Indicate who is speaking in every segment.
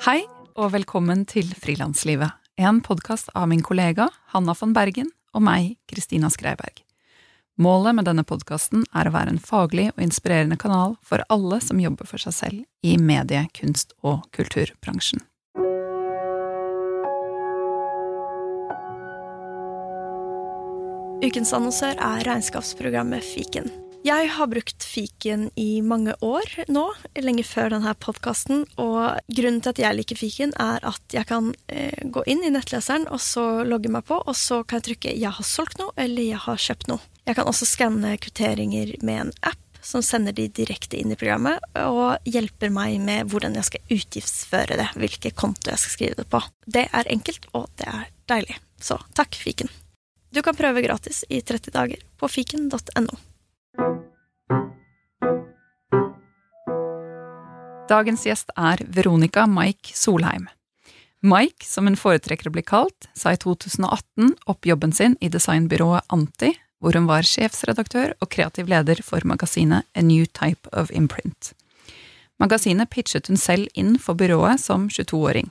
Speaker 1: Hei, og velkommen til Frilanslivet, en podkast av min kollega Hanna von Bergen og meg, Kristina Skreiberg. Målet med denne podkasten er å være en faglig og inspirerende kanal for alle som jobber for seg selv i medie-, kunst- og kulturbransjen.
Speaker 2: Ukens annonsør er regnskapsprogrammet Fiken. Jeg har brukt fiken i mange år nå, lenge før denne podkasten. Og grunnen til at jeg liker fiken, er at jeg kan eh, gå inn i nettleseren og så logge meg på, og så kan jeg trykke 'jeg har solgt noe' eller 'jeg har kjøpt noe'. Jeg kan også skanne kvitteringer med en app som sender de direkte inn i programmet, og hjelper meg med hvordan jeg skal utgiftsføre det, hvilke konto jeg skal skrive det på. Det er enkelt, og det er deilig. Så takk, fiken. Du kan prøve gratis i 30 dager på fiken.no.
Speaker 1: Dagens gjest er Veronica Mike Solheim. Mike, som hun foretrekker å bli kalt, sa i 2018 opp jobben sin i designbyrået Anti, hvor hun var sjefsredaktør og kreativ leder for magasinet A New Type of Imprint. Magasinet pitchet hun selv inn for byrået som 22-åring.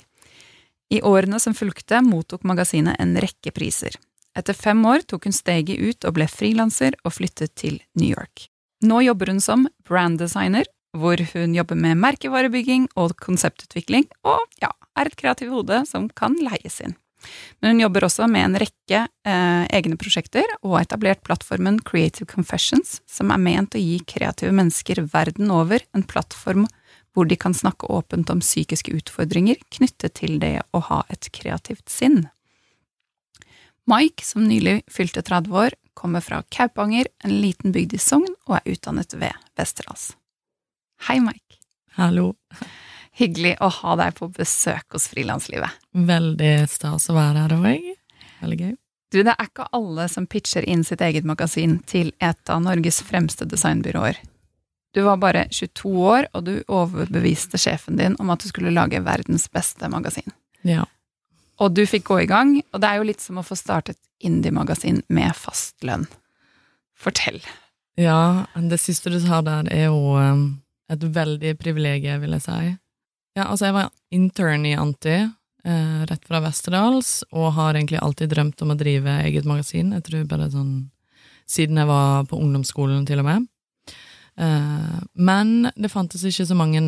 Speaker 1: I årene som fulgte, mottok magasinet en rekke priser. Etter fem år tok hun steget ut og ble frilanser og flyttet til New York. Nå jobber hun som branddesigner, hvor hun jobber med merkevarebygging og konseptutvikling, og ja, er et kreativt hode som kan leies inn. Men hun jobber også med en rekke eh, egne prosjekter, og har etablert plattformen Creative Confessions, som er ment å gi kreative mennesker verden over en plattform hvor de kan snakke åpent om psykiske utfordringer knyttet til det å ha et kreativt sinn. Mike, som nylig fylte 30 år, kommer fra Kaupanger, en liten bygd i Sogn, og er utdannet ved Westerdals. Hei, Mike.
Speaker 3: Hallo.
Speaker 1: Hyggelig å ha deg på besøk hos Frilanslivet.
Speaker 3: Veldig stas å være her òg. Veldig gøy.
Speaker 1: Du, det er ikke alle som pitcher inn sitt eget magasin til et av Norges fremste designbyråer. Du var bare 22 år, og du overbeviste sjefen din om at du skulle lage verdens beste magasin.
Speaker 3: Ja.
Speaker 1: Og du fikk gå i gang, og det er jo litt som å få startet indie-magasin med fast lønn. Fortell.
Speaker 3: Ja, det siste du sa der, er jo um, et veldig privilegium, vil jeg si. Ja, altså, jeg var intern i Anti, eh, rett fra Westerdals, og har egentlig alltid drømt om å drive eget magasin. Jeg tror bare sånn siden jeg var på ungdomsskolen, til og med. Eh, men det fantes ikke så mange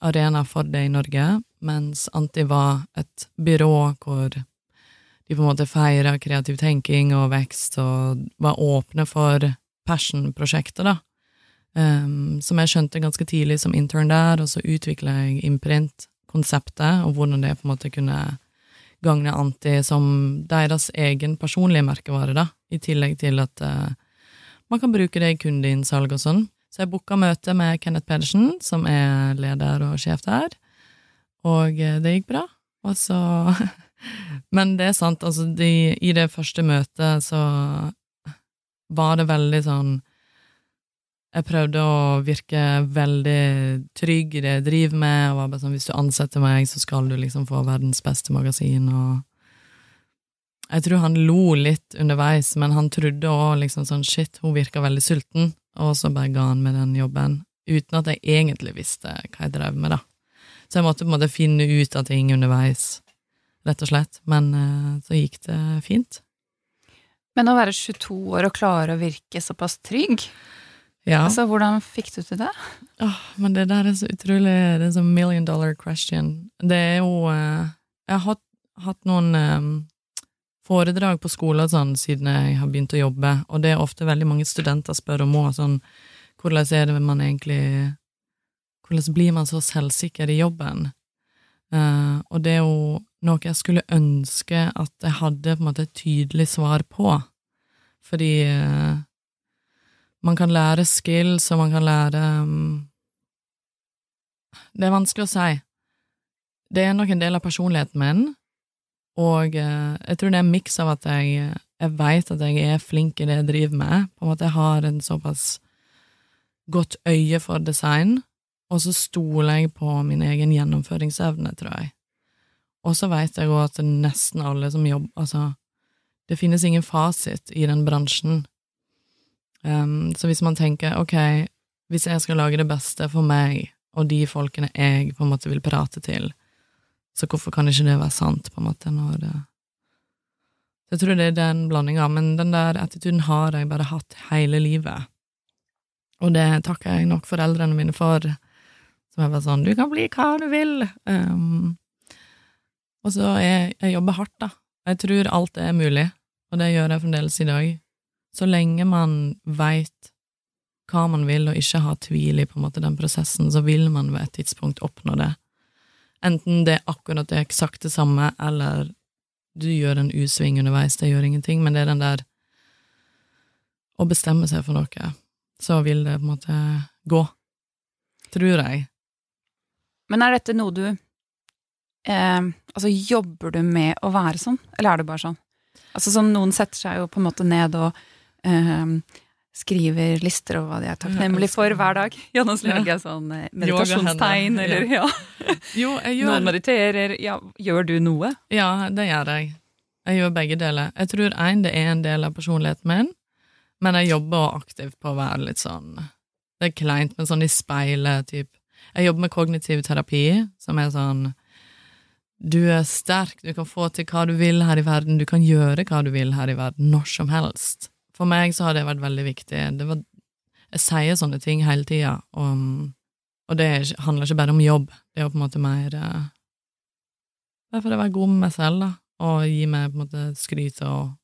Speaker 3: arenaer for det i Norge, mens Anti var et byrå hvor de på en måte feira kreativ tenking og vekst, og var åpne for passion-prosjekter, da. Um, som jeg skjønte ganske tidlig som intern der, og så utvikla jeg Imprint-konseptet, og hvordan det på en måte kunne gagne Anti som deres egen personlige merkevare, da, i tillegg til at uh, man kan bruke det i kundeinnsalg og sånn. Så jeg booka møte med Kenneth Pedersen, som er leder og sjef der, og eh, det gikk bra. Og så Men det er sant, altså, de, i det første møtet så var det veldig sånn Jeg prøvde å virke veldig trygg i det jeg driver med, og var bare sånn hvis du ansetter meg, så skal du liksom få verdens beste magasin, og Jeg tror han lo litt underveis, men han trodde òg liksom sånn shit, hun virka veldig sulten og så bare ga han meg den jobben, uten at jeg egentlig visste hva jeg drev med, da. Så jeg måtte på en måte finne ut av ting underveis, rett og slett, men uh, så gikk det fint.
Speaker 1: Men å være 22 år og klare å virke såpass trygg,
Speaker 3: ja.
Speaker 1: altså hvordan fikk du til det?
Speaker 3: Åh, men det der er så utrolig Det er sånn million dollar question. Det er jo uh, Jeg har hatt, hatt noen um, foredrag på skolen sånn, siden jeg har begynt å jobbe, og det er ofte veldig mange studenter spør om òg, sånn, hvordan er det man egentlig Hvordan blir man så selvsikker i jobben? Uh, og det er jo noe jeg skulle ønske at jeg hadde på en måte et tydelig svar på, fordi uh, man kan lære skills, og man kan lære um, Det er vanskelig å si. Det er nok en del av personligheten min, og uh, jeg tror det er en miks av at jeg, jeg veit at jeg er flink i det jeg driver med, på en måte jeg har en såpass godt øye for design, og så stoler jeg på min egen gjennomføringsevne, tror jeg. Og så veit jeg òg at nesten alle som jobber Altså, det finnes ingen fasit i den bransjen. Um, så hvis man tenker ok, hvis jeg skal lage det beste for meg og de folkene jeg på en måte vil prate til, Så hvorfor kan ikke det være sant, på en måte, når det Jeg tror det er den blandinga, men den der attituden har jeg bare hatt hele livet. Og det takker jeg nok foreldrene mine for, som er bare sånn 'du kan bli hva du vil'. Um, og så jeg, jeg jobber hardt, da. Jeg tror alt er mulig, og det gjør jeg fremdeles i dag. Så lenge man veit hva man vil, og ikke har tvil i på en måte den prosessen, så vil man ved et tidspunkt oppnå det. Enten det er akkurat det eksakt det samme, eller du gjør en U-sving underveis, det gjør ingenting, men det er den der å bestemme seg for noe, så vil det på en måte gå. Tror jeg.
Speaker 1: Men er dette noe du eh, Altså, jobber du med å være sånn, eller er det bare sånn? Altså sånn, Noen setter seg jo på en måte ned og eh, skriver lister over hva de er takknemlig for hver dag. Ja, nå lager jeg sånn eh, meditasjonstegn, eller ja.
Speaker 3: Jo, jeg gjør
Speaker 1: Noen mediterer. Ja, gjør du noe?
Speaker 3: Ja, det gjør jeg. Jeg gjør begge deler. Jeg tror én, det er en del av personligheten min, men jeg jobber aktivt på å være litt sånn Det er kleint, men sånn i speilet, typ. Jeg jobber med kognitiv terapi, som er sånn Du er sterk, du kan få til hva du vil her i verden, du kan gjøre hva du vil her i verden, når som helst. For meg så har det vært veldig viktig. Det var, jeg sier sånne ting hele tida, og, og, det handler ikke bare om jobb, det er jo på en måte mer Derfor det å være god med meg selv, da, og gi meg på en måte skryt og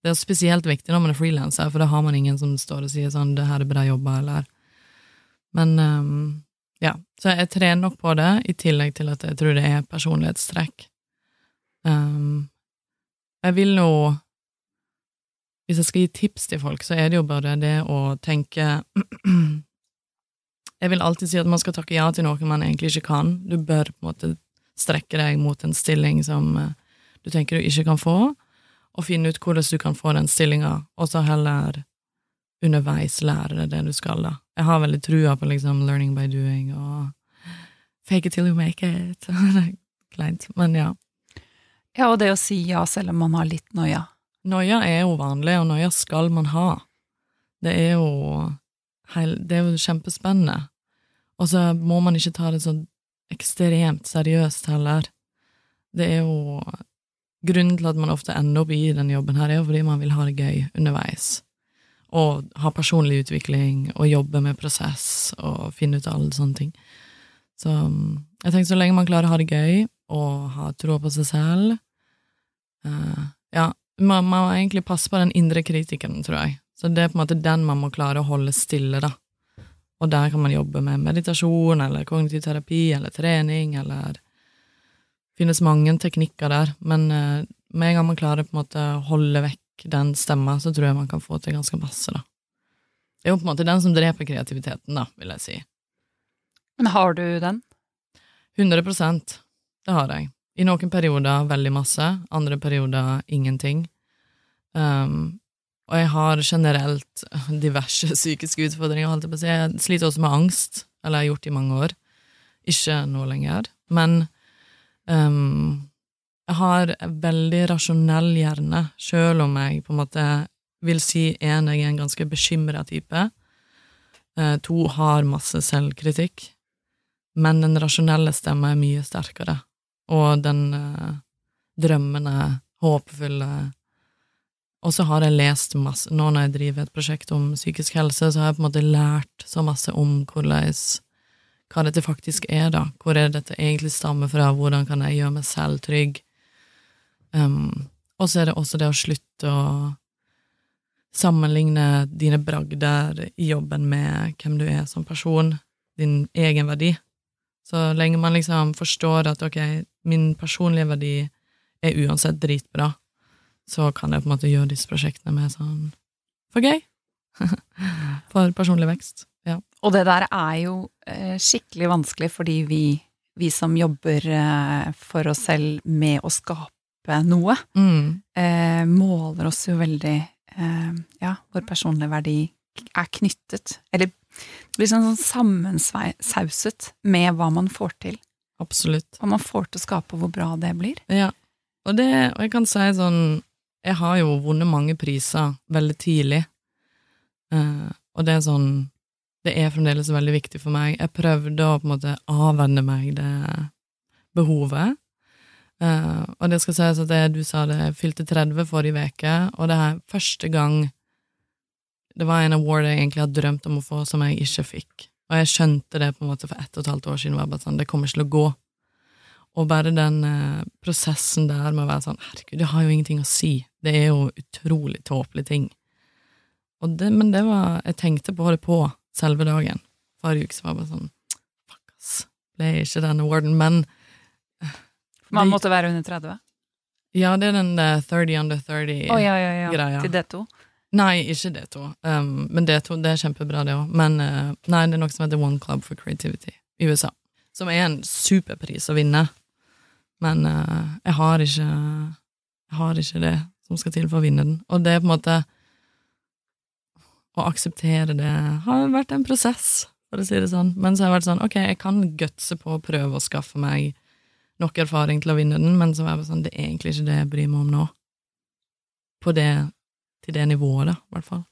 Speaker 3: Det er spesielt viktig når man er frilanser, for da har man ingen som står og sier sånn 'det her er bra jobba', eller Men um, ja, så jeg trener nok på det, i tillegg til at jeg tror det er personlighetstrekk. Um, jeg vil nå hvis jeg skal gi tips til folk, så er det jo bare det å tenke Jeg vil alltid si at man skal takke ja til noe man egentlig ikke kan. Du bør på en måte strekke deg mot en stilling som eh, du tenker du ikke kan få, og finne ut hvordan du kan få den stillinga, og så heller underveis lære deg det du skal, da. Jeg har veldig trua på liksom learning by doing og fake it till you make it. Kleint, men ja.
Speaker 1: Ja, og det å si ja selv om man har litt noia.
Speaker 3: Noia er jo vanlig, og noia skal man ha. Det er jo, det er jo kjempespennende. Og så må man ikke ta det så ekstremt seriøst heller. Det er jo Grunnen til at man ofte ender opp i den jobben her, er jo fordi man vil ha det gøy underveis. Og ha personlig utvikling, og jobbe med prosess, og finne ut av alle sånne ting. Så jeg tenker så lenge man klarer å ha det gøy, og ha tro på seg selv, uh, ja, man må egentlig passe på den indre kritikeren, tror jeg. Så det er på en måte den man må klare å holde stille, da. Og der kan man jobbe med meditasjon eller kognitiv terapi eller trening eller Det finnes mange teknikker der, men uh, med en gang man klarer på en måte å holde vekk den stemma, så tror jeg man kan få til ganske masse, da. Det er jo på en måte den som dreper kreativiteten, da, vil jeg si.
Speaker 1: Men har du den?
Speaker 3: 100% Det har jeg. I noen perioder veldig masse, andre perioder ingenting. Um, og jeg har generelt diverse psykiske utfordringer, holdt jeg på å si. Jeg sliter også med angst, eller jeg har gjort det i mange år. Ikke nå lenger. Men um, jeg har en veldig rasjonell hjerne, sjøl om jeg på en måte vil si en, jeg er en ganske bekymra type. Uh, to, har masse selvkritikk. Men den rasjonelle stemma er mye sterkere og den uh, drømmende, håpefulle Og så har jeg lest masse Nå når jeg driver et prosjekt om psykisk helse, så har jeg på en måte lært så masse om hvordan hva dette faktisk er, da. Hvor er dette egentlig stammer fra? Hvordan kan jeg gjøre meg selv trygg? Um, og så er det også det å slutte å sammenligne dine bragder i jobben med hvem du er som person, din egen verdi. Så lenge man liksom forstår at ok, min personlige verdi er uansett dritbra, så kan jeg på en måte gjøre disse prosjektene med sånn for gøy. for personlig vekst. Ja.
Speaker 1: Og det der er jo eh, skikkelig vanskelig fordi vi, vi som jobber eh, for oss selv med å skape noe,
Speaker 3: mm.
Speaker 1: eh, måler oss jo veldig eh, Ja, vår personlige verdi er knyttet, eller sånn, sånn sammensauset med hva man får til.
Speaker 3: Absolutt.
Speaker 1: Hva man får til å skape, og hvor bra det blir.
Speaker 3: Ja, og, det, og jeg kan si sånn Jeg har jo vunnet mange priser veldig tidlig, eh, og det er sånn Det er fremdeles veldig viktig for meg. Jeg prøvde å på en måte avvenne meg det behovet, Eh, og det skal sies at det, du sa det fylte 30 forrige uke, og det er første gang det var en award jeg egentlig hadde drømt om å få, som jeg ikke fikk. Og jeg skjønte det på en måte for ett og et halvt år siden. var bare sånn, Det kommer ikke til å gå. Og bare den uh, prosessen der med å være sånn Herregud, det har jo ingenting å si. Det er jo utrolig tåpelige ting. Det, men det var Jeg tenkte på det på selve dagen. Forrige uke så var jeg bare sånn Fuck, ass. Ble ikke den awarden. Men
Speaker 1: Man
Speaker 3: Det-
Speaker 1: måtte være under 30?
Speaker 3: ja, det er den eh, 30 under 30
Speaker 1: Å ja, ja, ja.
Speaker 3: greia.
Speaker 1: Til D2?
Speaker 3: Nei, ikke D2. Um, men D2 det er kjempebra, det òg. Men uh, nei, det er noe som heter One Club for Creativity i USA. Som er en superpris å vinne. Men uh, jeg har ikke Jeg har ikke det som skal til for å vinne den. Og det er på en måte Å akseptere det har vært en prosess, for å si det sånn. Men så har jeg vært sånn, ok, jeg kan gutse på å prøve å skaffe meg nok erfaring til å vinne den, men så var jeg bare sånn, det er egentlig ikke det jeg bryr meg om nå. På det til det nivået, da, i hvert fall.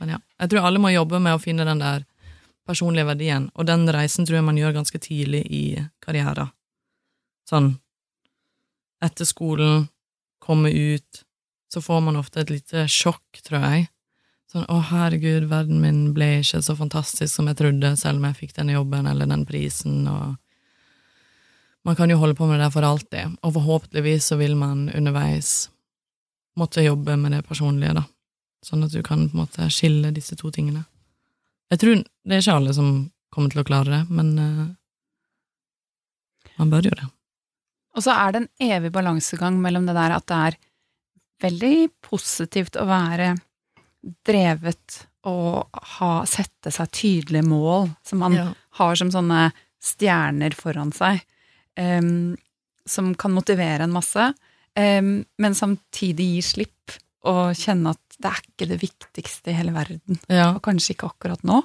Speaker 3: Men ja, jeg tror alle må jobbe med å finne den der personlige verdien, og den reisen tror jeg man gjør ganske tidlig i karrieren. Sånn, etter skolen, komme ut, så får man ofte et lite sjokk, tror jeg. Sånn, å herregud, verden min ble ikke så fantastisk som jeg trodde, selv om jeg fikk denne jobben eller den prisen, og man kan jo holde på med det for alltid, og forhåpentligvis så vil man underveis måtte jobbe med det personlige, da. Sånn at du kan på en måte skille disse to tingene. Jeg tror det er ikke alle som kommer til å klare det, men uh, man bør jo det.
Speaker 1: Og så er det en evig balansegang mellom det der at det er veldig positivt å være drevet og ha, sette seg tydelige mål som man
Speaker 3: Ja.
Speaker 1: har som sånne stjerner foran seg, em, som kan motivere en masse, um, men samtidig gi slipp og kjenne at det er ikke det viktigste i hele verden,
Speaker 3: Ja.
Speaker 1: og kanskje ikke akkurat nå.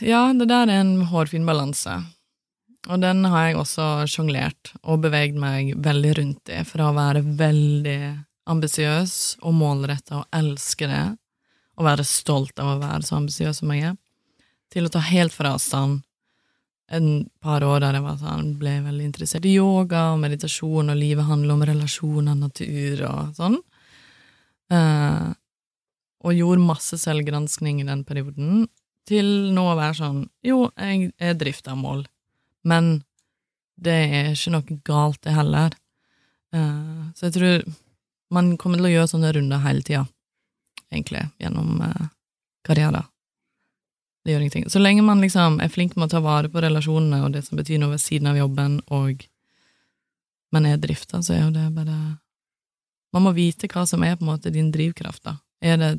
Speaker 3: ja, det der er en hårfin balanse. Og den har jeg også sjonglert og beveget meg veldig rundt i, fra å være veldig ambisiøs og målretta og elske det, og være stolt av å være så ambisiøs som jeg er, til å ta helt fra avstand en par år der jeg var sånn, ble veldig interessert i yoga og meditasjon, og livet handler om relasjoner, natur og sånn. Eh, og gjorde masse selvgranskning i den perioden, til nå å være sånn Jo, jeg er drift av mål, men det er ikke noe galt, det heller. Eh, så jeg tror man kommer til å gjøre sånne runder hele tida, egentlig, gjennom uh, karrieren. Det gjør ingenting. Så lenge man liksom er flink med å ta vare på relasjonene og det som betyr noe ved siden av jobben, og man er drifta, så er jo det bare Man må vite hva som er på en måte din drivkraft, da. Er det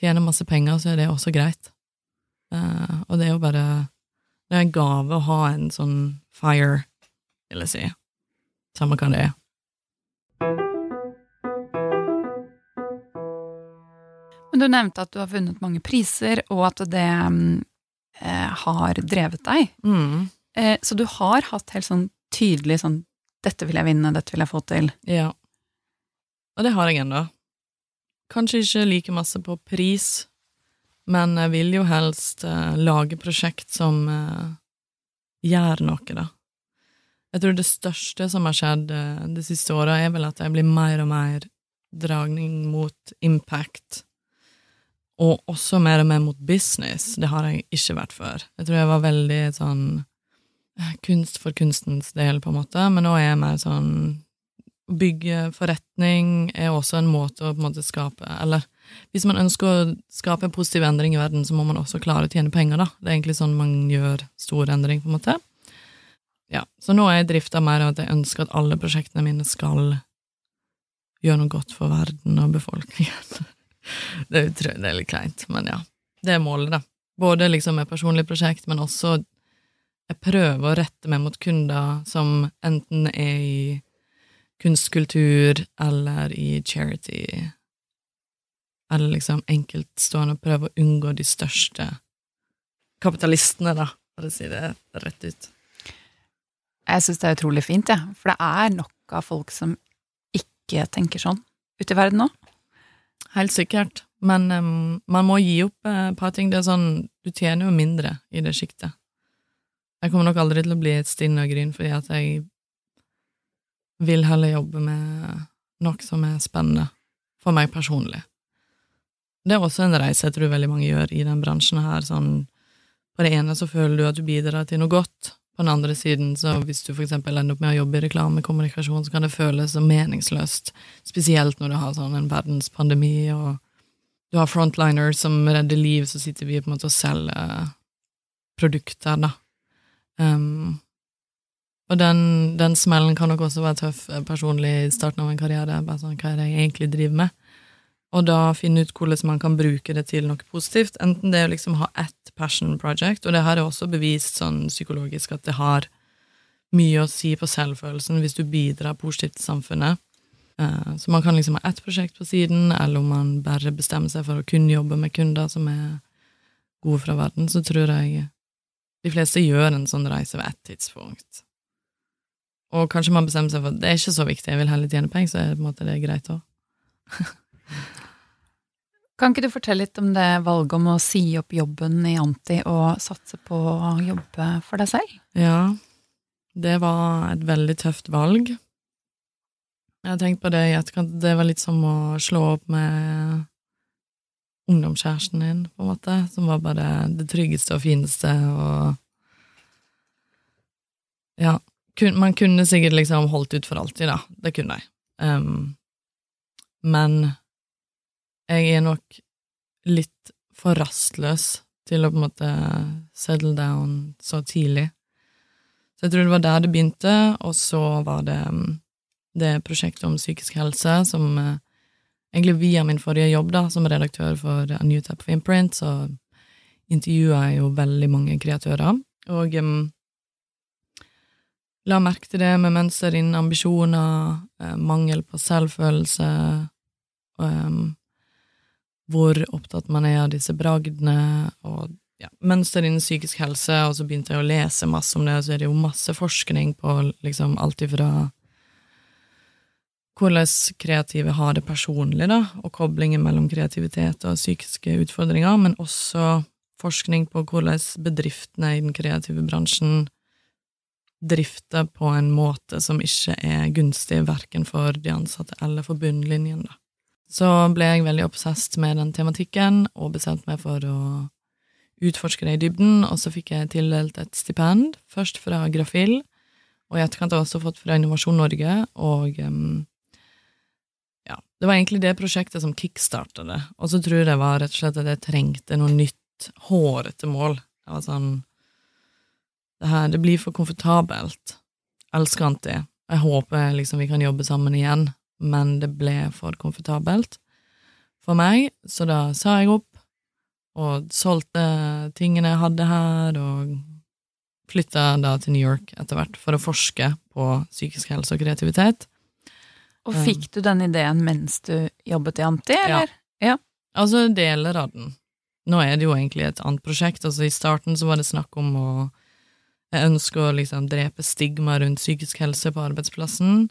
Speaker 3: tjene masse penger, så er det også greit. Uh, og det er jo bare Det er en gave å ha en sånn fire, vil jeg si. Samme hva det er.
Speaker 1: Men du nevnte at du har vunnet mange priser, og at det eh, har drevet deg.
Speaker 3: Mm.
Speaker 1: Eh, så du har hatt helt sånn tydelig sånn 'dette vil jeg vinne, dette vil jeg få til'.
Speaker 3: Ja. Og det har jeg ennå. Kanskje ikke like masse på pris, men jeg vil jo helst eh, lage prosjekt som eh, gjør noe, da. Jeg tror det største som har skjedd eh, de siste året, er vel at jeg blir mer og mer dragning mot impact, og også mer og mer mot business. Det har jeg ikke vært før. Jeg tror jeg var veldig sånn eh, kunst for kunstens del, på en måte, men nå er jeg mer sånn å bygge forretning er også en måte å på en måte skape Eller hvis man ønsker å skape en positiv endring i verden, så må man også klare å tjene penger, da. Det er egentlig sånn man gjør stor endring, på en måte. Ja, Så nå er jeg drifta mer av at jeg ønsker at alle prosjektene mine skal gjøre noe godt for verden og befolkningen. det, er det er litt kleint, men ja. Det er målet, da. Både liksom med personlig prosjekt, men også jeg prøver å rette meg mot kunder som enten er i kunstkultur eller i charity, eller liksom enkeltstående, og prøver å unngå de største kapitalistene, da, for å si det rett ut.
Speaker 1: Jeg syns det er utrolig fint, jeg. For det er nok av folk som ikke tenker sånn ute i verden nå.
Speaker 3: Helt sikkert, men um, man må gi opp et et par ting. Det er sånn, du tjener jo mindre i det sjiktet. Jeg kommer nok aldri til å bli et stinn og gryn fordi at jeg vil heller jobbe med noe som er spennende for meg personlig. Det er også en reise jeg tror veldig mange gjør i den bransjen her. Sånn, på det ene så føler du at du bidrar til noe godt, på den andre siden, så hvis du eksempel ender opp med å jobbe i reklamekommunikasjon, så kan det føles så meningsløst, spesielt når du har sånn en verdenspandemi, og du har frontliners som redder liv, så sitter vi på en måte og selger produkter, da. Um, og den, den, smellen kan nok også være tøff eh, personlig i starten av en karriere, bare sånn, hva er det jeg egentlig driver med? Og da finne ut hvordan man kan bruke det til noe positivt. Enten det er å liksom ha ett passion project, og det har jeg også bevist sånn psykologisk at det har mye å si på selvfølelsen hvis du bidrar positivt til samfunnet. Eh, så man kan liksom ha ett prosjekt på siden, eller om man bare bestemmer seg for å kun jobbe med kunder som er gode fra verden, så tror jeg de fleste gjør en sånn reise ved ett tidspunkt. Og kanskje man bestemmer seg for at det er ikke så viktig, jeg vil heller tjene penger, så er det på en måte det greit òg.
Speaker 1: Kan ikke du fortelle litt om det valget om å si opp jobben i Anti og satse på å jobbe for deg selv?
Speaker 3: Ja, det var et veldig tøft valg. Jeg har tenkt på det i etterkant, det var litt som å slå opp med ungdomskjæresten din, på en måte, som var bare det tryggeste og fineste, og Ja, man kunne sikkert liksom holdt ut for alltid, da. Det kunne jeg. Um, men jeg er nok litt for rastløs til å på en måte settle down så tidlig. Så jeg tror det var der det begynte, og så var det mm, det prosjektet om psykisk helse som eh, egentlig via min forrige jobb da, som redaktør for A New Type of Imprint, så intervjua jeg jo veldig mange kreatører, og um, la merke til det med mønster innen ambisjoner, eh, mangel på selvfølelse, um, hvor opptatt man er av disse bragdene, og ja, mønster innen psykisk helse, og så begynte jeg å lese masse om det, og så er det jo masse forskning på liksom alt ifra hvordan kreative har det personlig, da, og koblingen mellom kreativitet og psykiske utfordringer, men også forskning på hvordan bedriftene i den kreative bransjen drifter på en måte som ikke er gunstig verken for de ansatte eller for bunnlinjen, da så ble jeg veldig obsesst med den tematikken og bestemte meg for å utforske det i dybden, og så fikk jeg tildelt et stipend, først fra Grafil, og i etterkant har jeg også fått fra Innovasjon Norge, og um, ja, det var egentlig det prosjektet som kickstarta det, og så tror jeg det var rett og slett at jeg trengte noe nytt, hårete mål. Jeg var sånn Det her, det blir for komfortabelt. Elsker Anti. Jeg håper liksom vi kan jobbe sammen igjen men det ble for komfortabelt for meg, så da sa jeg opp og solgte tingene jeg hadde her, og flytta da til New York etter hvert for å forske på psykisk helse og kreativitet.
Speaker 1: Og fikk du den ideen mens du jobbet i Anti, eller?
Speaker 3: Ja. ja. Altså deler av den. Nå er det jo egentlig et annet prosjekt. altså I starten så var det snakk om å Jeg ønsker å liksom drepe stigma rundt psykisk helse på arbeidsplassen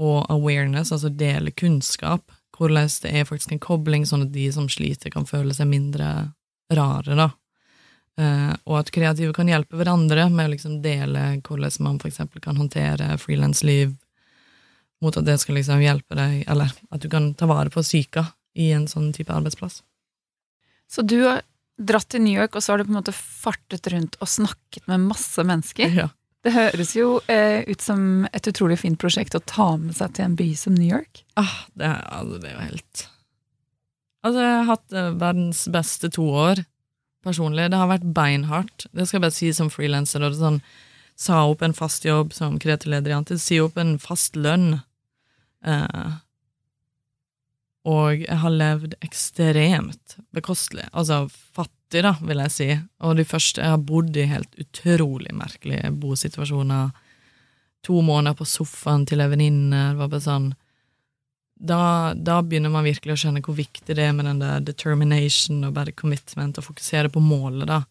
Speaker 3: og awareness, altså dele kunnskap, hvordan det er faktisk en kobling, sånn at de som sliter, kan føle seg mindre rare, da. Uh, og at kreative kan hjelpe hverandre med å liksom dele hvordan man eksempel kan håndtere frilansliv, mot at det skal liksom hjelpe deg, eller at du kan ta vare på syka i en sånn type arbeidsplass.
Speaker 1: Så du har dratt til New York, og så har du på en måte fartet rundt og snakket med masse mennesker?
Speaker 3: Ja.
Speaker 1: Det høres jo eh, ut som et utrolig fint prosjekt å ta med seg til en by som New York.
Speaker 3: Ah, det, altså, det er jo helt Altså, jeg har hatt eh, verdens beste to år personlig. Det har vært beinhardt. Det skal jeg bare si som frilanser. Sånn, sa opp en fast jobb som kreativleder i Antis, si opp en fast lønn. Eh, og jeg har levd ekstremt bekostelig. Altså fattig fattig, da, vil jeg si. Og de første Jeg har bodd i helt utrolig merkelige bosituasjoner. To måneder på sofaen til ei venninne. var bare sånn da, da, begynner man virkelig å skjønne hvor viktig det er med den der determination og bare commitment, og fokusere på målet, da.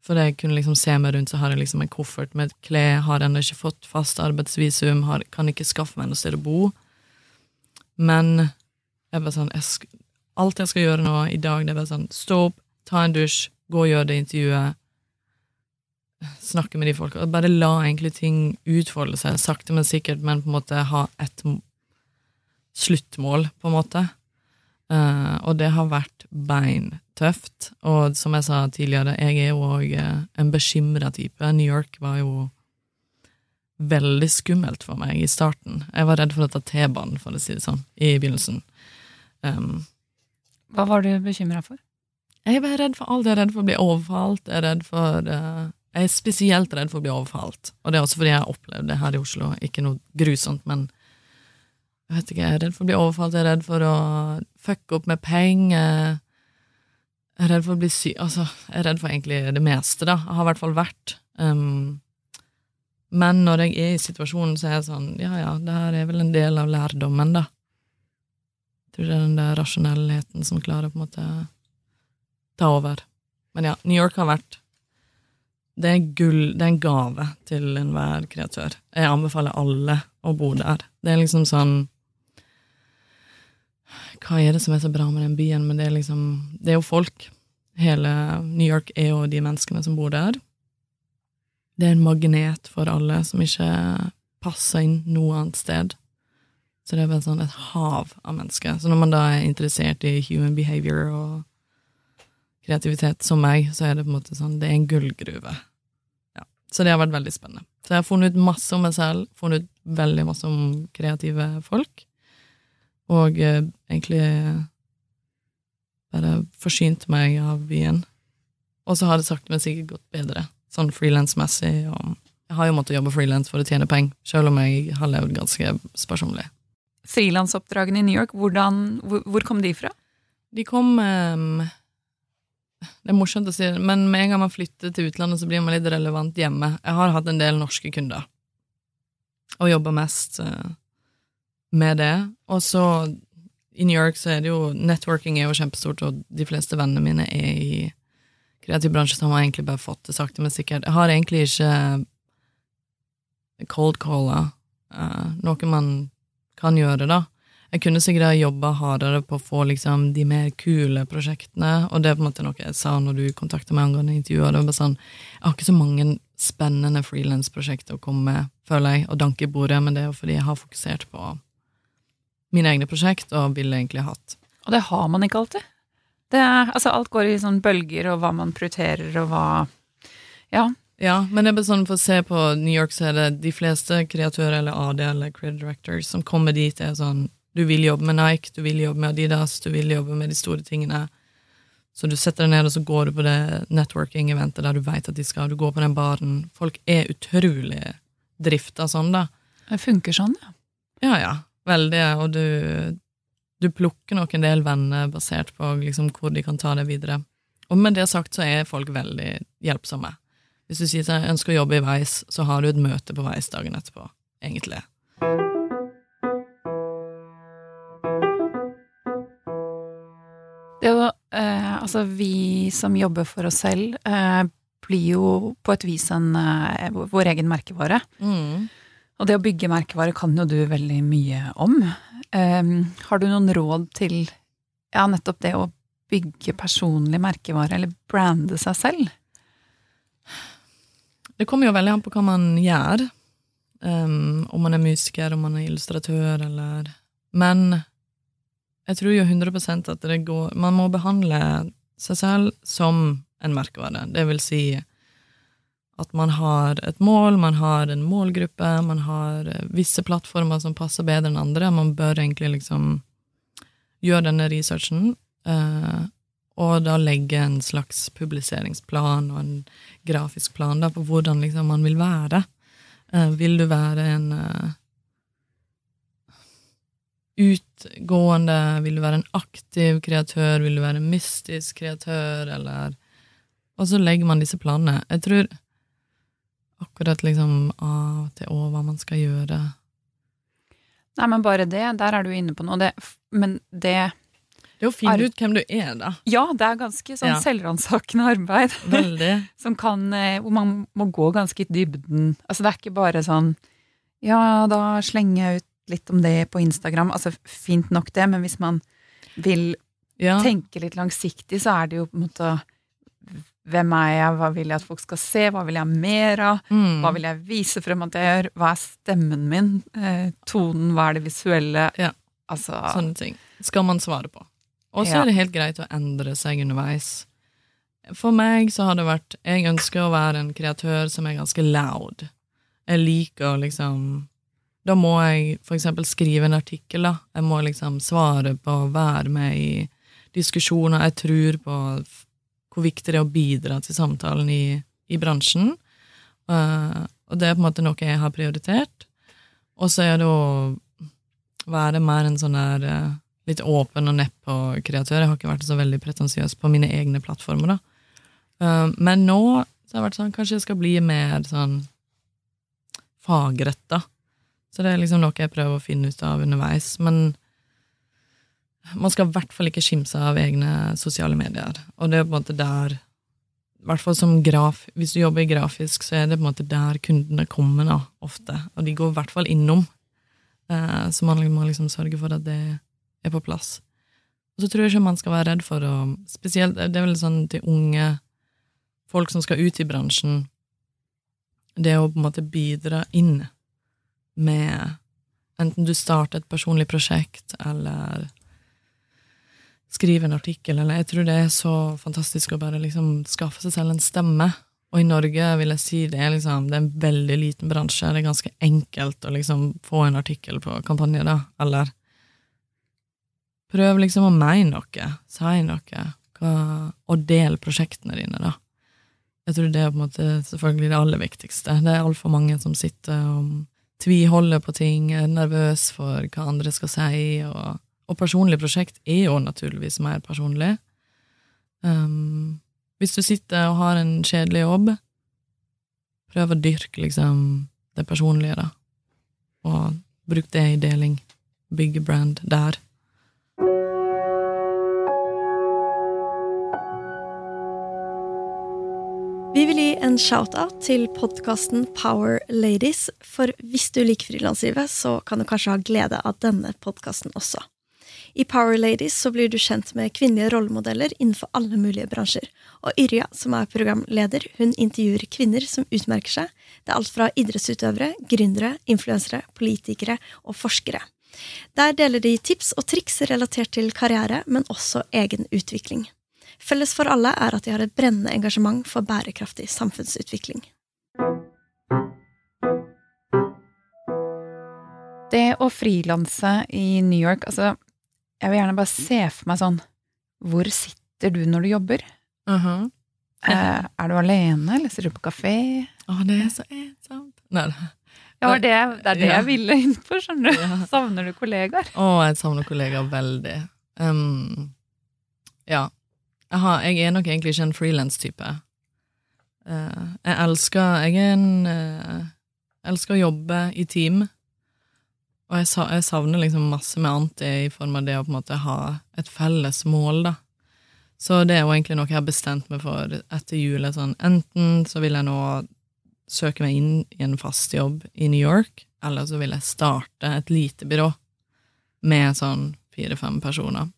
Speaker 3: For det jeg kunne liksom se meg rundt, så har jeg liksom en koffert med et klær, har ennå ikke fått fast arbeidsvisum, har, kan ikke skaffe meg noe sted å bo. Men jeg bare sånn jeg, Alt jeg skal gjøre nå i dag, det er bare sånn stå opp, ta en dusj, gå og gjøre det intervjuet. snakke med de folka, bare la egentlig ting utfolde seg, sakte, men sikkert, men på en måte ha et sluttmål, på en måte. Uh, og det har vært beintøft. Og som jeg sa tidligere, jeg er jo òg uh, en bekymra type. New York var jo veldig skummelt for meg i starten. Jeg var redd for å ta T-banen, for å si det sånn, i begynnelsen. Um,
Speaker 1: Hva var du bekymra for?
Speaker 3: Jeg er redd for alt. Jeg er redd for å bli overfalt. Jeg er for uh, Jeg er spesielt redd for å bli overfalt. Og det er også fordi jeg har opplevd det her i Oslo. Ikke noe grusomt, men jeg vet ikke, jeg er redd for å bli overfalt, jeg er redd for å fucke opp med penger. Jeg er redd for å bli syk Altså, jeg er redd for egentlig det meste, da. Jeg har i hvert fall vært. Um, men når jeg er i situasjonen, så er jeg sånn Ja, ja, det her er vel en del av lærdommen, da. Jeg tror det er den der rasjonellheten som klarer på en måte ta over. Men ja, New York har vært Det er gull, det er en gave til enhver kreatør. Jeg anbefaler alle å bo der. Det er liksom sånn hva er det som er så bra med den byen? Men det er liksom Det er jo folk. Hele New York er jo de menneskene som bor der. Det er en magnet for alle som ikke passer inn noe annet sted. Så det er bare sånn et hav av mennesker. Så når man da er interessert i human behavior og kreativitet som meg, så er det på en måte sånn Det er en gullgruve. Ja. Så det har vært veldig spennende. Så jeg har funnet ut masse om meg selv, funnet ut veldig masse om kreative folk og eh, egentlig bare forsynt meg av byen. Og så har det sakte, men sikkert gått bedre, sånn frilansmessig. Jeg har jo måttet jobbe frilans for å tjene penger, selv om jeg har levd ganske sparsommelig.
Speaker 1: Frilansoppdragene i New York, hvordan, hvor, hvor, kom de fra?
Speaker 3: De kom um, Det er morsomt å si det, men med en gang man flytter til utlandet, så blir man litt relevant hjemme. Jeg har hatt en del norske kunder, og jobber mest uh, med det. Og så i New York så er det jo Networking er jo kjempestort, og de fleste vennene mine er i kreativ bransje, som har egentlig bare fått det sakte, men sikkert. Jeg har egentlig ikke cold caller, uh, noe man kan gjøre, da. Jeg kunne sikkert ha jobba hardere på å få liksom de mer kule prosjektene, og det er på en måte noe jeg sa når du kontakta meg angående intervjuet. Det var bare sånn, Jeg har ikke så mange spennende frilansprosjekter å komme med, føler jeg, og danke i bordet, men det er jo fordi jeg har fokusert på mine egne prosjekt, og ville egentlig hatt.
Speaker 1: Og det har man ikke alltid. Er, altså, alt går i sånn bølger, og hva man prioriterer, og hva Ja.
Speaker 3: Ja, men det er bare sånn for å se på New York, så er det de fleste kreatører eller AD eller creative directors som kommer dit, er sånn Du vil jobbe med Nike, du vil jobbe med Adidas, du vil jobbe med de store tingene. Så du setter deg ned, og så går du på det networking-eventet der du veit at de skal, du går på den baren. Folk er utrolig drifta sånn, da.
Speaker 1: Det funker sånn, ja.
Speaker 3: Ja, ja. Veldig, og du, du plukker nok en del venner basert på liksom, hvor de kan ta det videre. Og med det sagt så er folk veldig hjelpsomme. Hvis du sier at jeg ønsker å jobbe i Veis, så har du et møte på Veis dagen etterpå, egentlig.
Speaker 1: Jo eh, Altså, vi som jobber for oss selv, eh, blir jo på et vis en, eh, vår egen merkevare. Mm. Og det å bygge merkevare kan jo du veldig mye om. Um, har du noen råd til ja, nettopp det å bygge personlig merkevare, eller brande seg selv?
Speaker 3: Det kommer jo veldig an på hva man gjør. Um, om man er musiker, om man er illustratør, eller Men jeg tror jo 100 at det går Man må behandle seg selv som en merkevare. Det vil si at man har et mål, man har en målgruppe, man har eh, visse plattformer som passer bedre enn andre. Man bør egentlig liksom gjøre denne researchen, eh, og da legge en slags publiseringsplan og en grafisk plan da, på hvordan liksom man vil være. Eh, vil du være en utgående, vil du være en aktiv kreatør, vil du være en mystisk kreatør, eller Og så legger man disse planene. Jeg tror akkurat liksom A til Å, hva man skal gjøre.
Speaker 1: Nei, men bare det. Der er du inne på noe. Det, men det
Speaker 3: Det er å finne ut hvem du er, da.
Speaker 1: Ja, det er ganske sånn ja. selvransakende arbeid.
Speaker 3: Veldig.
Speaker 1: Som kan eh, Hvor man må gå ganske i dybden. Altså, det er ikke bare sånn Ja, da slenger jeg ut litt om det på Instagram. Altså, fint nok det, men hvis man vil ja. tenke litt langsiktig, så er det jo på en måte hvem er jeg, hva vil jeg at folk skal se, hva vil jeg ha mer av,
Speaker 3: Mm.
Speaker 1: hva vil jeg vise frem at jeg gjør, hva er stemmen min, eh, tonen, hva er det visuelle,
Speaker 3: Ja.
Speaker 1: altså
Speaker 3: Sånne ting skal man svare på. Og så
Speaker 1: Ja.
Speaker 3: er det helt greit å endre seg underveis. For meg så har det vært Jeg ønsker å være en kreatør som er ganske loud. Jeg liker å liksom Da må jeg eksempel skrive en artikkel, da. Jeg må liksom svare på, være med i diskusjoner. Jeg tror på hvor viktig det er å bidra til samtalen i, i bransjen. Uh, og det er på en måte noe jeg har prioritert. Og så er det å være mer en sånn der uh, litt åpen og nedpå-kreatør. Jeg har ikke vært så veldig pretensiøs på mine egne plattformer, da. Uh, men nå så har jeg vært sånn, kanskje jeg skal bli mer sånn fagretta. Så det er liksom noe jeg prøver å finne ut av underveis. Men man skal i hvert fall ikke skimse av egne sosiale medier. Og det er på en måte der i hvert fall som graf, Hvis du jobber grafisk, så er det på en måte der kundene kommer da, ofte. Og de går i hvert fall innom. Eh, så man må liksom sørge for at det er på plass. Og så tror jeg ikke man skal være redd for å Spesielt det er vel sånn til unge folk som skal ut i bransjen, det å på en måte bidra inn med Enten du starter et personlig prosjekt, eller skriver en artikkel, eller Jeg tror det er så fantastisk å bare liksom skaffe seg selv en stemme. Og i Norge vil jeg si det er liksom, det er en veldig liten bransje. Det er ganske enkelt å liksom få en artikkel på kampanje, da. Eller prøv liksom å mene noe, si noe, hva, og del prosjektene dine, da. Jeg tror det er på en måte selvfølgelig det aller viktigste. Det er altfor mange som sitter og tviholder på ting, er nervøs for hva andre skal si, og, og personlig prosjekt er jo naturligvis mer personlig. Um, hvis du sitter og har en kjedelig jobb, prøv å dyrke liksom det personlige, da. Og bruk det i deling. Bygge brand der.
Speaker 2: En shout-out til podkasten Power Ladies, for hvis du liker frilanslivet, så kan du kanskje ha glede av denne podkasten også. I Power Ladies så blir du kjent med kvinnelige rollemodeller innenfor alle mulige bransjer. Og Yrja, som er programleder, hun intervjuer kvinner som utmerker seg. Det er alt fra idrettsutøvere, gründere, influensere, politikere og forskere. Der deler de tips og triks relatert til karriere, men også egen utvikling. Felles for alle er at de har et brennende engasjement for bærekraftig samfunnsutvikling.
Speaker 1: Det å frilanse i New York, altså Jeg vil gjerne bare se for meg sånn Hvor sitter du når du jobber?
Speaker 3: Uh
Speaker 1: Eh, er du alene, eller sitter du på kafé?
Speaker 3: Å, det er så ensomt. Nei, nei.
Speaker 1: Ja, det, det er det
Speaker 3: Ja.
Speaker 1: jeg ville inn på, skjønner du.
Speaker 3: Ja.
Speaker 1: Savner du kollegaer?
Speaker 3: Å, jeg savner kollegaer veldig. Um, ja. Har, jeg er nok egentlig ikke en frilanstype. Uh, jeg elsker Jeg er en uh, elsker å jobbe i team. Og jeg, jeg savner liksom masse med Anti i form av det å på en måte ha et felles mål, da. Så det er jo egentlig noe jeg har bestemt meg for etter jul. Sånn, enten så vil jeg nå søke meg inn i en fast jobb i New York, eller så vil jeg starte et lite byrå med sånn fire-fem personer.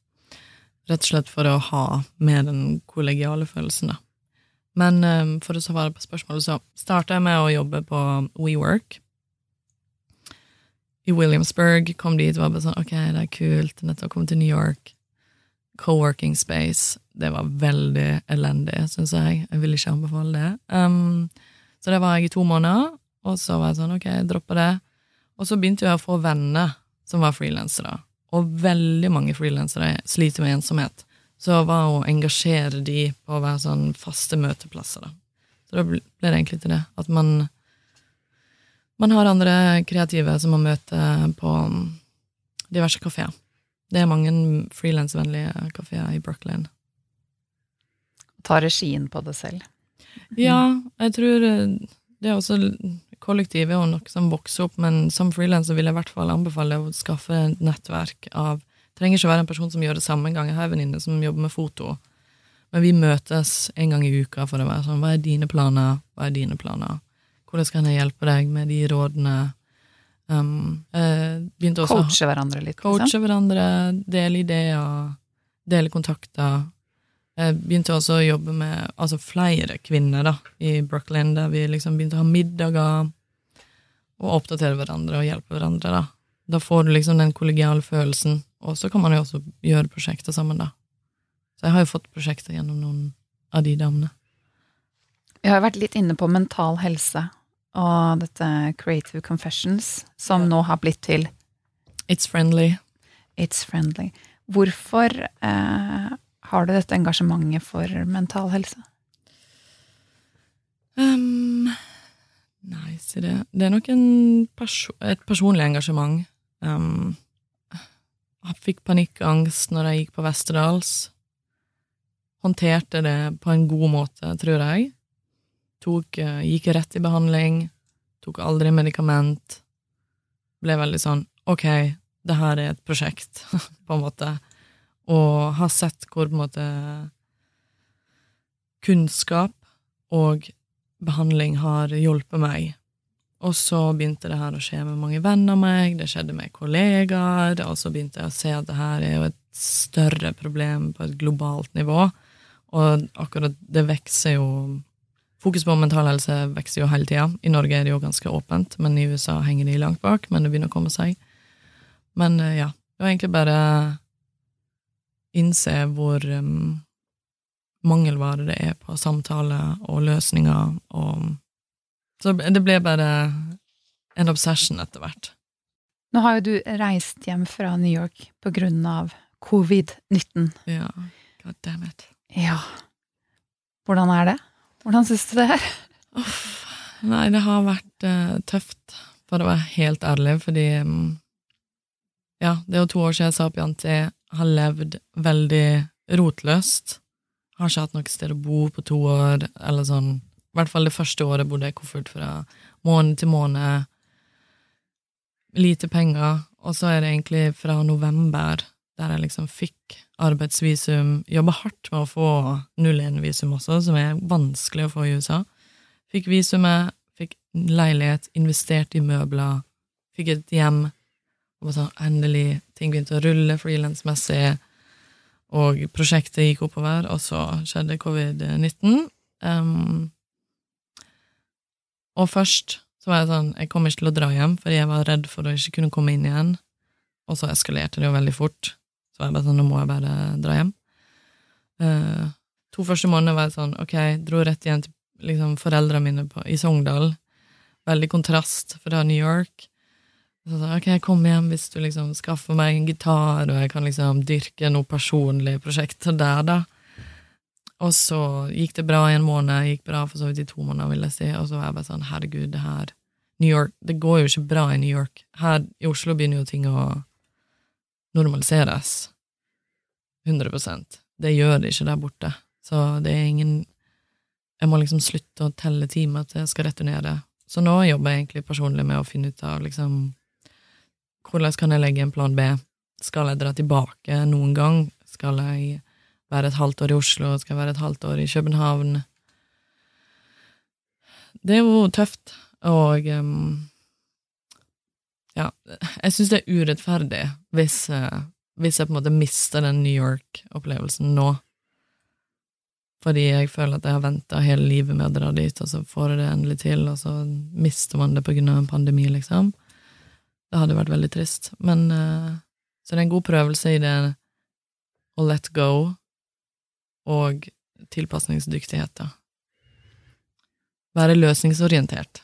Speaker 3: Rett og slett for å ha med den kollegiale følelsen, da. Men um, for å svare på spørsmålet, så starta jeg med å jobbe på WeWork i Williamsburg. Kom dit og var bare sånn ok, det er kult, nettopp kommet til New York. Co-working space. Det var veldig elendig, syns jeg. Jeg vil ikke anbefale det. Um, så det var jeg i to måneder, og så var jeg sånn ok, jeg dropper det. Og så begynte jeg å få venner som var frilansere, og veldig mange frilansere sliter med ensomhet. Så var å engasjere de på å være sånn faste møteplasser, da. Så da ble det egentlig til det, at man man har andre kreative som man møter på diverse kafeer. Det er mange frilansvennlige kafeer i Brooklyn.
Speaker 1: Ta regien på det selv.
Speaker 3: Ja, jeg tror eh, det er også Kollektiv er jo noe som vokser opp, men som frilanser vil jeg i hvert fall anbefale å skaffe et nettverk av Trenger ikke være en person som gjør det samme en gang. Jeg har en venninne som jobber med foto, men vi møtes en gang i uka for å være sånn Hva er dine planer? Hva er dine planer? Hvordan kan jeg hjelpe deg med de rådene? Um, også
Speaker 1: Coache hverandre litt. liksom.
Speaker 3: coache hverandre, dele ideer, dele kontakter. Jeg begynte også å jobbe med altså flere kvinner da, i Brooklyn, der vi liksom begynte å ha middager og oppdatere hverandre og hjelpe hverandre. Da Da får du liksom den kollegiale følelsen, og så kan man jo også gjøre prosjekter sammen, da. Så jeg har jo fått prosjekter gjennom noen av de damene.
Speaker 1: Vi har vært litt inne på mental helse og dette Creative Confessions, som
Speaker 3: Ja.
Speaker 1: nå har blitt til
Speaker 3: It's friendly.
Speaker 1: It's Friendly. Hvorfor eh, har du dette engasjementet for mental helse?
Speaker 3: Um, nei, si det Det er nok perso et personlig engasjement. Um, jeg fikk panikkangst når jeg gikk på Westerdals. Håndterte det på en god måte, tror jeg. Tok, eh, gikk rett i behandling. Tok aldri medikament. Ble veldig sånn ok, det her er et prosjekt, på en måte. Og har sett hvor på en måte kunnskap og behandling har hjulpet meg. Og så begynte det her å skje med mange venner av meg, det skjedde med kollegaer, og så begynte jeg å se at det her er jo et større problem på et globalt nivå, og akkurat det vokser jo Fokus på mental helse vokser jo hele tida. I Norge er det jo ganske åpent, men i USA henger de langt bak, men det begynner å komme seg. Men eh, ja, det var egentlig bare innse hvor um, mangelvare det er på samtale og løsninger, og Så det ble bare en obsession etter hvert.
Speaker 1: Nå har jo du reist hjem fra New York på grunn av covid-19.
Speaker 3: Ja, god damn it.
Speaker 1: Ja. Hvordan er det? Hvordan syns du det er?
Speaker 3: Uff. Nei, det har vært uh, tøft, for å være helt ærlig, fordi um, Ja, det er jo to år siden jeg sa opp Janti. Har levd veldig rotløst. Har ikke hatt noe sted å bo på to år, eller sånn. I hvert fall det første året bodde jeg i koffert fra måned til måned. Lite penger. Og så er det egentlig fra november, der jeg liksom fikk arbeidsvisum. Jobba hardt med å få 01-visum også, som er vanskelig å få i USA. Fikk visumet, fikk leilighet, investert i møbler, fikk et hjem. Og så endelig, ting begynte å rulle frilansmessig, og prosjektet gikk oppover, og så skjedde covid-19. Um, og først så var jeg sånn, jeg kom ikke til å dra hjem, fordi jeg var redd for å ikke kunne komme inn igjen. Og så eskalerte det jo veldig fort. Så var jeg bare sånn, nå må jeg bare dra hjem. Uh, to første måneder var jeg sånn, ok, dro rett igjen til liksom, foreldrene mine på, i Sogndal. Veldig kontrast fra New York. Så sa ok, kom hjem hvis du liksom skaffer meg en gitar, og jeg kan liksom dyrke noe personlig prosjekt der, da. Og så gikk det bra i en måned, gikk bra for så vidt i to måneder, vil jeg si, og så var jeg bare sånn, herregud, det her New York, det går jo ikke bra i New York. Her i Oslo begynner jo ting å normaliseres. 100 Det gjør det ikke der borte. Så det er ingen Jeg må liksom slutte å telle timer til jeg skal returnere. Så nå jobber jeg egentlig personlig med å finne ut av liksom Hvordan kan jeg legge en plan B? Skal jeg dra tilbake noen gang? Skal jeg være et halvt år i Oslo? Skal jeg være et halvt år i København? Det er jo tøft, og um, ja, jeg syns det er urettferdig hvis, uh, hvis jeg på en måte mister den New York-opplevelsen nå. Fordi jeg føler at jeg har venta hele livet med å dra dit, og så får jeg det endelig til, og så mister man det på grunn av en pandemi, liksom. Det hadde vært veldig trist. Men uh, Så det er en god prøvelse i det å let go og tilpasningsdyktighet, da. Være løsningsorientert.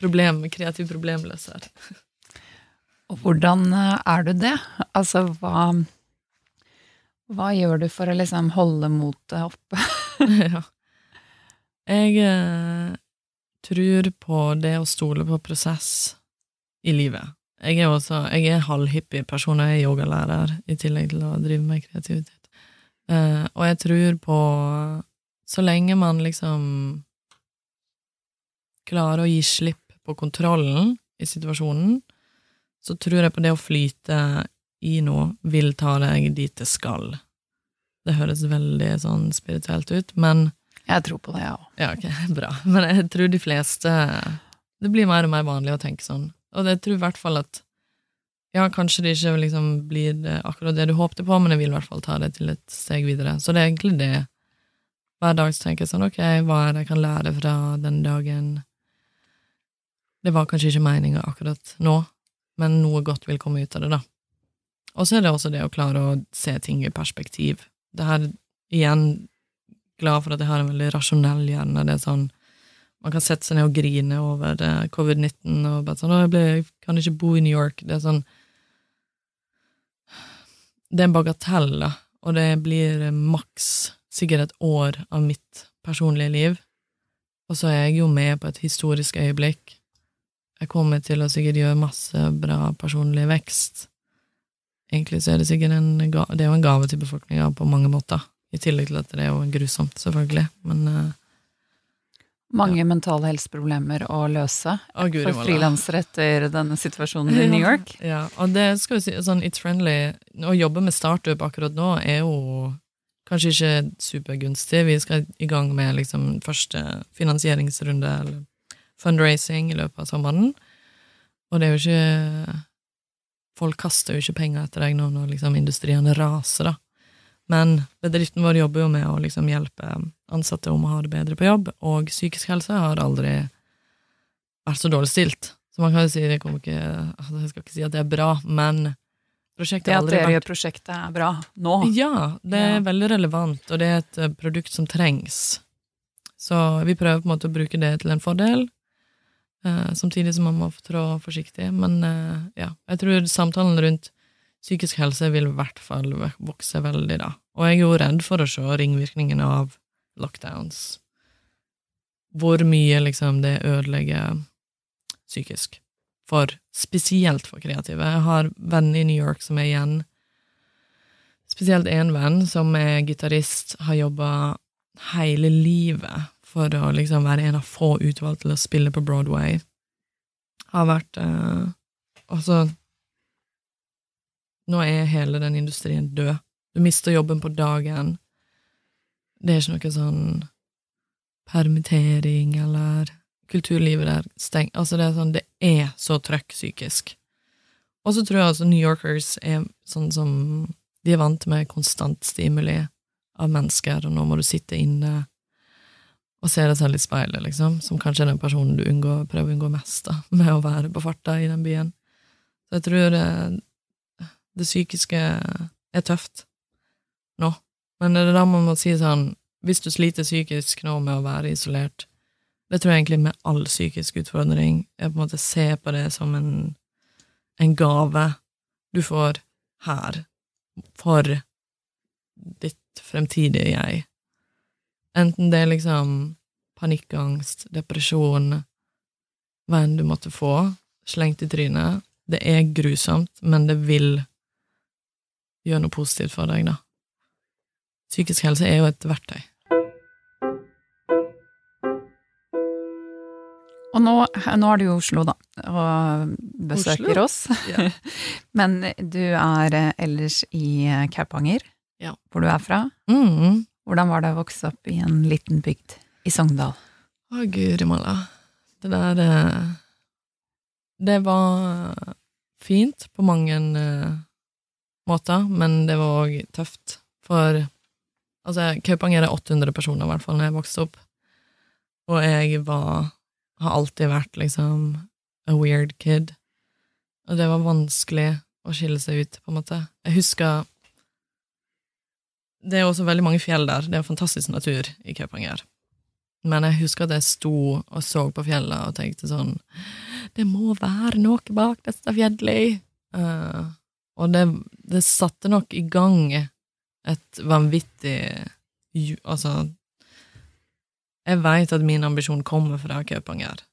Speaker 3: Problem, kreativ problemløser.
Speaker 1: Og hvordan eh, er du det? Altså, hva Hva gjør du for å liksom holde motet oppe?
Speaker 3: ja. Jeg eh, tror på det å stole på prosess i livet. Jeg er også jeg er halvhippie person, og jeg er yogalærer i tillegg til å drive med kreativitet. Uh, og jeg tror på Så lenge man liksom klarer å gi slipp på kontrollen i situasjonen, så tror jeg på det å flyte i noe vil ta deg dit det skal. Det høres veldig sånn spirituelt ut, men
Speaker 1: Jeg tror på det, jeg òg.
Speaker 3: Ja, ok, bra. Men jeg tror de fleste Det blir mer og mer vanlig å tenke sånn. Og jeg tror i hvert fall at ja, kanskje det ikke liksom blir akkurat det du håpte på, men jeg vil i hvert fall ta det til et steg videre. Så det er egentlig det. Hver dag så tenker jeg sånn, ok, hva er det jeg kan lære fra den dagen? Det var kanskje ikke meninga akkurat nå, men noe godt vil komme ut av det, da. Og så er det også det å klare å se ting i perspektiv. Det her, igjen, glad for at jeg har en veldig rasjonell hjerne. Det er sånn man kan sette seg ned og grine over eh, covid-19 og bare sånn jeg, kan ikke bo i New York'. Det er sånn Det er en bagatell, da, og det blir eh, maks sikkert et år av mitt personlige liv. Og så er jeg jo med på et historisk øyeblikk. Jeg kommer til å sikkert gjøre masse bra personlig vekst. Egentlig så er det sikkert en, det er jo en gave til befolkninga på mange måter, i tillegg til at det er jo grusomt, selvfølgelig, men uh,
Speaker 1: mange ja. mentale helseproblemer å løse
Speaker 3: å, Gud,
Speaker 1: for frilansere etter denne situasjonen i New York.
Speaker 3: Ja, og det skal vi si, sånn It's Friendly Å jobbe med startup akkurat nå er jo kanskje ikke supergunstig. Vi skal i gang med liksom første finansieringsrunde, eller fundraising, i løpet av sommeren. Og det er jo ikke Folk kaster jo ikke penger etter deg nå når liksom industrien raser, da. Men bedriften vår jobber jo med å liksom hjelpe ansatte om å ha det bedre på jobb, og psykisk helse har aldri vært så dårlig stilt. Så man kan jo si det kommer ikke altså Jeg skal ikke si at det er bra, men prosjektet
Speaker 1: har
Speaker 3: aldri
Speaker 1: vært Det at dere gjør prosjektet er bra nå?
Speaker 3: Ja, det er
Speaker 1: Ja.
Speaker 3: veldig relevant, og det er et eh, produkt som trengs. Så vi prøver på en måte å bruke det til en fordel, eh, samtidig som man må trå forsiktig. Men eh, ja, jeg tror samtalen rundt psykisk helse vil i hvert fall vokse veldig, da. Og jeg er jo redd for å se ringvirkningene av lockdowns. Hvor mye liksom det ødelegger psykisk. For spesielt for kreative. Jeg har venner i New York som er igjen Spesielt én venn som er gitarist, har jobba hele livet for å liksom være en av få utvalgt til å spille på Broadway. Har vært eh, Altså Nå er hele den industrien død. Du mister jobben på dagen. Det er ikke noe sånn permittering eller kulturlivet der steng... Altså, det er sånn, det er så trøkk psykisk. Og så tror jeg altså New Yorkers er sånn som De er vant med konstant stimuli av mennesker, og nå må du sitte inne og se deg selv i speilet, liksom, som kanskje er den personen du unngår, prøver å unngå mest, da, med å være på farta i den byen. Så jeg tror det, psykiske er tøft nå. Men det er da man må si sånn, hvis du sliter psykisk nå med å være isolert, det tror jeg egentlig med all psykisk utfordring, er på en måte se på det som en, en gave du får her, for ditt fremtidige jeg. Enten det er liksom panikkangst, depresjon, hva enn du måtte få, slengt i trynet. Det er grusomt, men det vil gjøre noe positivt for deg, da. Psykisk helse er jo et verktøy.
Speaker 1: Og nå, nå er du i Oslo, da, og besøker
Speaker 3: Oslo?
Speaker 1: oss.
Speaker 3: Ja.
Speaker 1: Men du er eh, ellers i eh, Kaupanger,
Speaker 3: Ja.
Speaker 1: hvor du er fra.
Speaker 3: Mm.
Speaker 1: Hvordan var det å vokse opp i en liten bygd i Sogndal?
Speaker 3: Å, guri malla. Det der eh, Det var fint på mange måter, men det var òg tøft. For altså, Kaupanger er 800 personer, i hvert fall, når jeg vokste opp. Og jeg var Har alltid vært liksom a weird kid. Og det var vanskelig å skille seg ut, på en måte. Jeg husker Det er også veldig mange fjell der. Det er fantastisk natur i Kaupanger. Men jeg husker at jeg sto og så på fjellet og tenkte sånn Det må være noe bak dette fjellet. Eh, og det, det satte nok i gang et vanvittig Altså Jeg veit at min ambisjon kommer fra Kaupanger.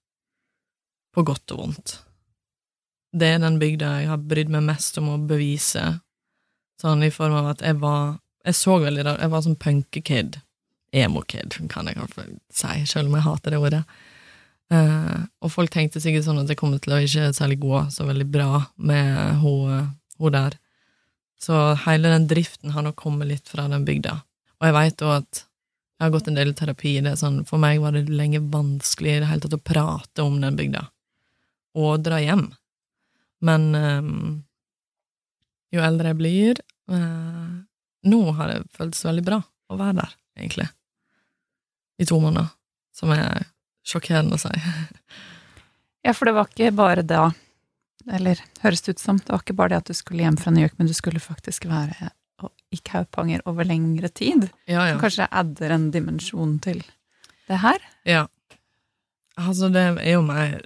Speaker 3: På godt og vondt. Det er den bygda jeg har brydd meg mest om å bevise, sånn i form av at jeg var Jeg så veldig rart Jeg var sånn punkekid. Emo-kid, kan jeg kanskje si, selv om jeg hater det ordet. Uh, og folk tenkte sikkert sånn at jeg kommer til å ikke særlig gå så veldig bra med hun, hun der. Så hele den driften har nok kommet litt fra den bygda. Og jeg veit òg at jeg har gått en del i terapi. Det er sånn, for meg var det lenge vanskelig i det hele tatt å prate om den bygda, og dra hjem. Men um, jo eldre jeg blir. uh, nå har det føltes veldig bra å være der, egentlig. I to måneder. Som er sjokkerende å si.
Speaker 1: Ja, for det var ikke bare da, eller høres det ut som, det var ikke bare det at du skulle hjem fra New York, men du skulle faktisk være i Kaupanger over lengre tid.
Speaker 3: Ja, ja.
Speaker 1: Kanskje det adder en dimensjon til det her.
Speaker 3: Ja. Altså, det er jo mer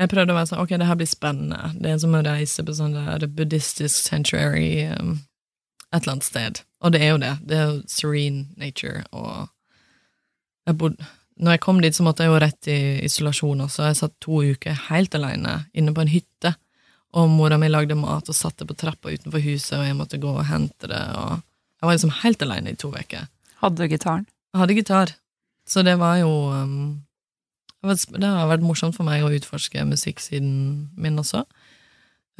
Speaker 3: Jeg prøvde å være sånn, ok, det her blir spennende. Det er som å reise på sånn der buddhistisk sanctuary um, et eller annet sted. Og det er jo det. Det er jo serene nature, og jeg bodde når jeg kom dit, så måtte jeg jo rett i isolasjon også. Jeg satt to uker helt alene inne på en hytte, og mora mi lagde mat og satte på trappa utenfor huset, og jeg måtte gå og hente det, og jeg var liksom helt alene i to uker.
Speaker 1: Hadde du gitaren?
Speaker 3: Jeg hadde gitar, så det var jo um, Det har vært morsomt for meg å utforske musikksiden min også.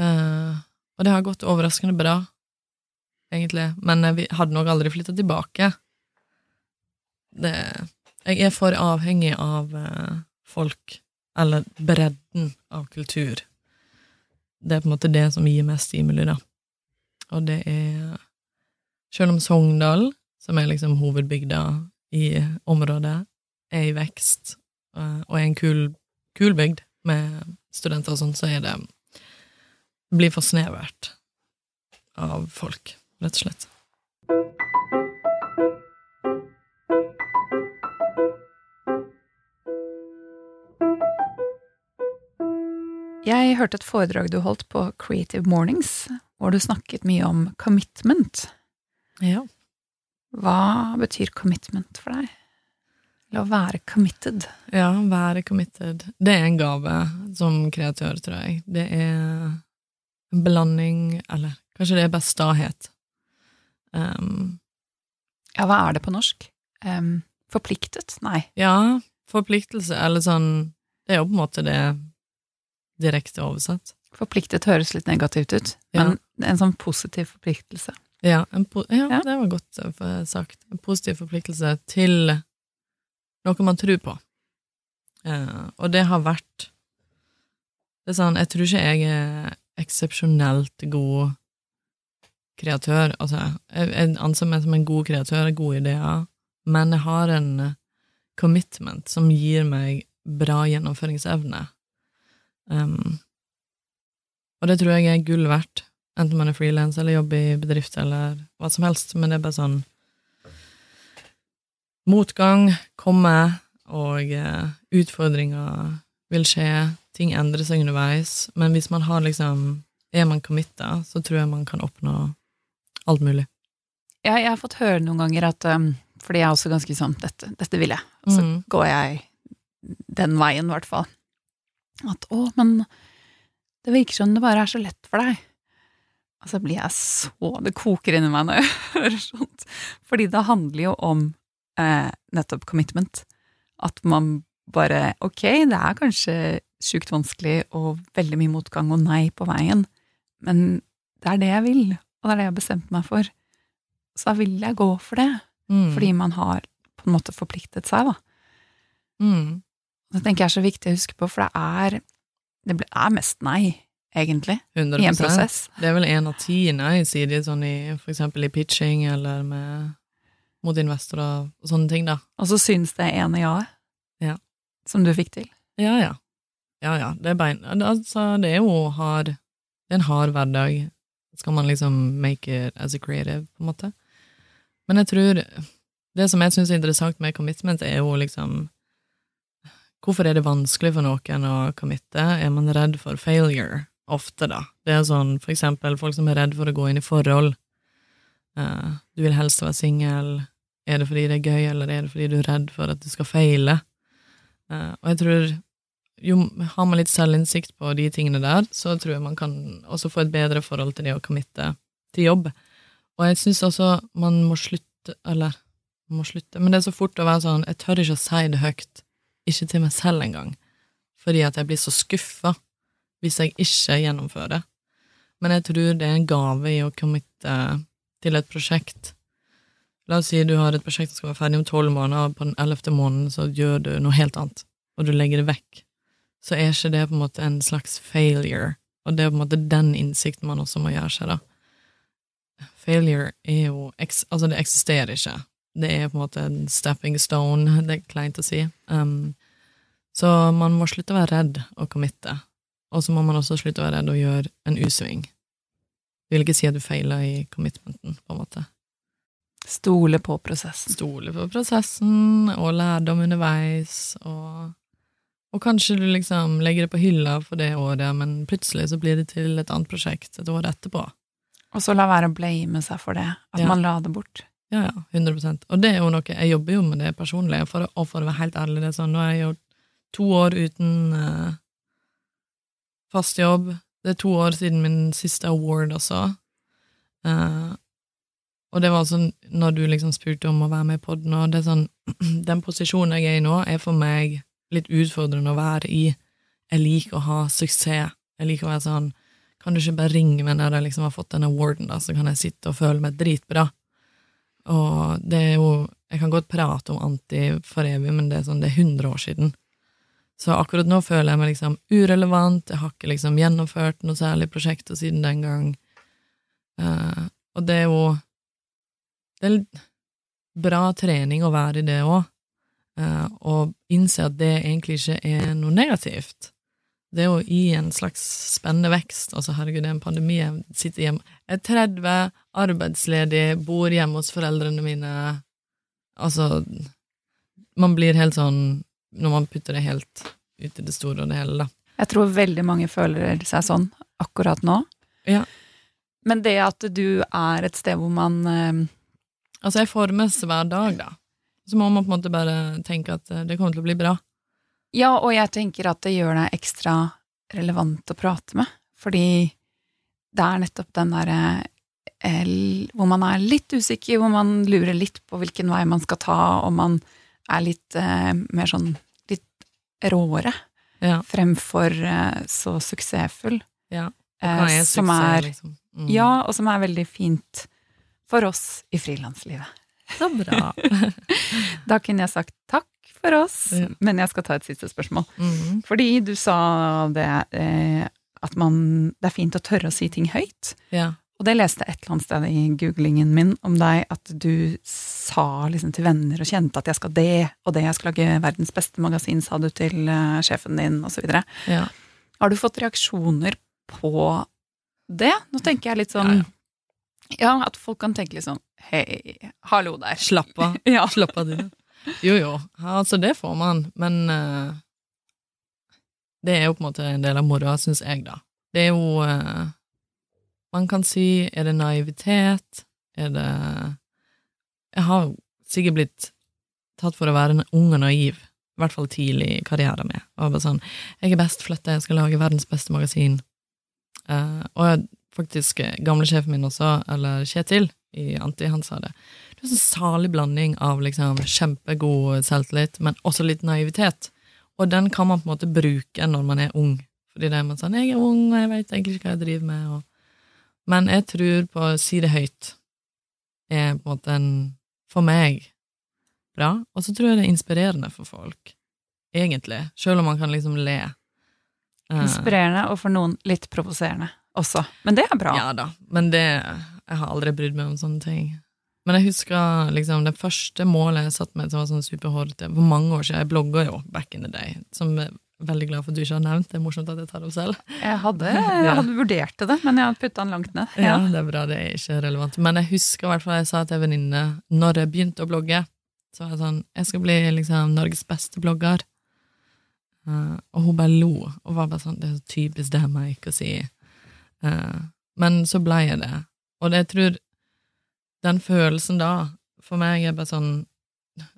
Speaker 3: Uh, og det har gått overraskende bra, egentlig, men vi hadde nok aldri flytta tilbake. Det jeg er for avhengig av eh, folk, eller bredden av kultur. Det er på en måte det som gir mest stimuli, da. Og det er Selv om Sogndal, som er liksom hovedbygda i området, er i vekst eh, og er en kul, kul bygd med studenter og sånn, så er det blir for snevert av folk, rett og slett.
Speaker 1: Jeg hørte et foredrag du holdt på Creative Mornings, hvor du snakket mye om commitment.
Speaker 3: Ja.
Speaker 1: Hva betyr commitment for deg? Eller å være committed?
Speaker 3: Ja, være committed. Det er en gave som kreatør, tror jeg. Det er en blanding, eller kanskje det er bare stahet. Um,
Speaker 1: ja, hva er det på norsk? Um, forpliktet? Nei.
Speaker 3: Ja, forpliktelse, eller sånn Det er jo på en måte det direkte oversatt.
Speaker 1: Forpliktet høres litt negativt ut, men en sånn positiv forpliktelse.
Speaker 3: Ja, po ja, ja, det var godt sagt. En positiv forpliktelse til noe man tror på. Eh, og det har vært Det er sånn, jeg tror ikke jeg er eksepsjonelt god kreatør. Altså, jeg, jeg anser meg som en god kreatør, gode ideer, men jeg har en commitment som gir meg bra gjennomføringsevne. Um, og det tror jeg er gull verdt, enten man er frilans eller jobber i bedrift eller hva som helst, men det er bare sånn Motgang kommer, og uh, utfordringer vil skje, ting endrer seg underveis, men hvis man har liksom Er man committa, så tror jeg man kan oppnå alt mulig.
Speaker 1: Ja, jeg har fått høre noen ganger at um, Fordi jeg er også ganske sånn Dette, dette vil jeg. Så mm. går jeg den veien, i hvert fall. At 'å, men det virker som det bare er så lett for deg'. Så blir jeg så Det koker inni meg når jeg hører sånt. Fordi det handler jo om eh, nettopp commitment. At man bare Ok, det er kanskje sjukt vanskelig og veldig mye motgang og nei på veien, men det er det jeg vil, og det er det jeg har bestemt meg for. Så da vil jeg gå for det. Mm. Fordi man har på en måte forpliktet seg, da. Mm. Det tenker jeg er så viktig å huske på, for det er, det er mest nei, egentlig, 100%. i en prosess.
Speaker 3: Det er vel én av ti nei, sier de sånn i, for eksempel i pitching eller med, mot investorer og sånne ting, da.
Speaker 1: Og så syns det ene ja-et
Speaker 3: ja.
Speaker 1: som du fikk til.
Speaker 3: Ja, ja. Ja, ja. Det er bein... Altså, det er jo hard Det er en hard hverdag. Skal man liksom make it as a creative, på en måte. Men jeg tror Det som jeg syns er interessant med commitment, er jo liksom Hvorfor er det vanskelig for noen å committe? Er man redd for failure? Ofte, da. Det er sånn for eksempel folk som er redd for å gå inn i forhold. Uh, du vil helst være singel. Er det fordi det er gøy, eller er det fordi du er redd for at du skal feile? Uh, og jeg tror jo har man litt selvinnsikt på de tingene der, så tror jeg man kan også få et bedre forhold til det å committe til jobb. Og jeg syns også man må slutte, eller man må slutte, men det er så fort å være sånn, jeg tør ikke å si det høyt ikke til meg selv engang, fordi at jeg blir så skuffa hvis jeg ikke gjennomfører. Men jeg tror det er en gave i å committe til et prosjekt. La oss si du har et prosjekt som skal være ferdig om tolv måneder, og på den ellevte måneden så gjør du noe helt annet, og du legger det vekk. Så er ikke det på en måte en slags failure, og det er på en måte den innsikten man også må gjøre seg, da. failure er jo Altså, det eksisterer ikke. Det er på en måte en stepping stone, det er kleint å si. Um, så man må slutte å være redd og committe. Og så må man også slutte å være redd og gjøre en U-sving. Du vil ikke si at du feiler i commitmenten, på en måte.
Speaker 1: Stole på prosessen.
Speaker 3: Stole på prosessen, og lærdom underveis, og, og kanskje du liksom legger det på hylla for det året, men plutselig så blir det til et annet prosjekt et år etterpå.
Speaker 1: Og så la være å blame seg for det, at
Speaker 3: Ja.
Speaker 1: man la det bort.
Speaker 3: Ja, ja, 100% Og det er jo noe, jeg jobber jo med det personlig, for, og for å være helt ærlig, det er sånn, nå har jeg gjort to år uten uh, fast jobb, det er to år siden min siste award også, Uh, og det var sånn, når du liksom spurte om å være med i poden, og det er sånn, den posisjonen jeg er i nå, er for meg litt utfordrende å være i. Jeg liker å ha suksess. Jeg liker å være sånn, kan du ikke bare ringe meg når jeg liksom har fått den awarden, da, så kan jeg sitte og føle meg dritbra. Og det er jo Jeg kan godt prate om anti for evig, men det er sånn, det er 100 år siden. Så akkurat nå føler jeg meg liksom urelevant, jeg har ikke liksom gjennomført noe særlig prosjekter siden den gang. Uh, og det er jo Det er bra trening å være i det òg, og innse at det egentlig ikke er noe negativt. Det er jo i en slags spennende vekst. Altså, herregud, det er en pandemi. Jeg sitter hjemme Jeg er 30, arbeidsledig, bor hjemme hos foreldrene mine. Altså Man blir helt sånn Når man putter det helt ut i det store og det hele, da.
Speaker 1: Jeg tror veldig mange føler seg sånn akkurat nå.
Speaker 3: Ja.
Speaker 1: Men det at du er et sted hvor man eh,
Speaker 3: Altså, jeg formes hver dag, da. Så må man på en måte bare tenke at eh, det kommer til å bli bra.
Speaker 1: Ja, og jeg tenker at det gjør deg ekstra relevant å prate med, fordi det er nettopp den derre eh, hvor man er litt usikker, hvor man lurer litt på hvilken vei man skal ta, og man er litt eh, mer sånn litt råere
Speaker 3: Ja.
Speaker 1: fremfor eh, så suksessfull.
Speaker 3: ja.
Speaker 1: eh,
Speaker 3: er
Speaker 1: som
Speaker 3: suksess,
Speaker 1: er
Speaker 3: liksom? Mm.
Speaker 1: Ja, og som er veldig fint for oss i frilanslivet.
Speaker 3: Så bra.
Speaker 1: Da kunne jeg sagt takk for oss,
Speaker 3: Ja.
Speaker 1: men jeg skal ta et siste spørsmål.
Speaker 3: Mm.
Speaker 1: Fordi du sa det eh, at man Det er fint å tørre å si ting høyt.
Speaker 3: Ja.
Speaker 1: Og det leste jeg et eller annet sted i googlingen min om deg, at du sa liksom til venner og kjente at jeg skal det og det, jeg skal lage verdens beste magasin, sa du til uh, sjefen din, osv.
Speaker 3: ja.
Speaker 1: Har du fått reaksjoner på det? Nå tenker jeg litt sånn
Speaker 3: Ja,
Speaker 1: Ja, at folk kan tenke litt sånn Hei, hallo der.
Speaker 3: Slapp av.
Speaker 1: Ja.
Speaker 3: Slapp av, du. Jo, jo. Altså, det får man, men uh, det er jo på en måte en del av moroa, syns jeg, da. Det er jo uh, Man kan si Er det naivitet? Er det Jeg har sikkert blitt tatt for å være ung og naiv, i hvert fall tidlig i karrieren min. Og bare sånn Jeg er best flette, jeg skal lage verdens beste magasin. Uh, og faktisk gamle sjefen min også, eller Kjetil i Anti, han sa det. Det er en sånn salig blanding av liksom kjempegod selvtillit, men også litt naivitet. Og den kan man på en måte bruke når man er ung. Fordi det er man sånn 'Jeg er ung, og jeg vet egentlig ikke hva jeg driver med', og Men jeg tror på å si det høyt er på en måte en For meg bra. Og så tror jeg det er inspirerende for folk. Egentlig. Selv om man kan liksom le. Eh,
Speaker 1: Inspirerende, og for noen litt provoserende også. Men det er bra.
Speaker 3: Ja da, men det Jeg har aldri brydd meg om sånne ting. Men jeg husker liksom det første målet jeg satt med, som var sånn superhårete for mange år siden. Jeg blogga jo back in the day, som jeg er veldig glad for at du ikke har nevnt. Det er morsomt at jeg tar det opp selv.
Speaker 1: Jeg hadde, jeg hadde vurdert det, men jeg hadde putta den langt ned.
Speaker 3: Ja, det er bra, det er ikke relevant. Men jeg husker i hvert fall jeg sa til en venninne når jeg begynte å blogge, så var jeg sånn Jeg skal bli liksom Norges beste blogger. Uh, og hun bare lo, og var bare sånn Det er så typisk det meg ikke å si. Uh, men så ble jeg det. Og det, jeg tror den følelsen da, for meg er bare sånn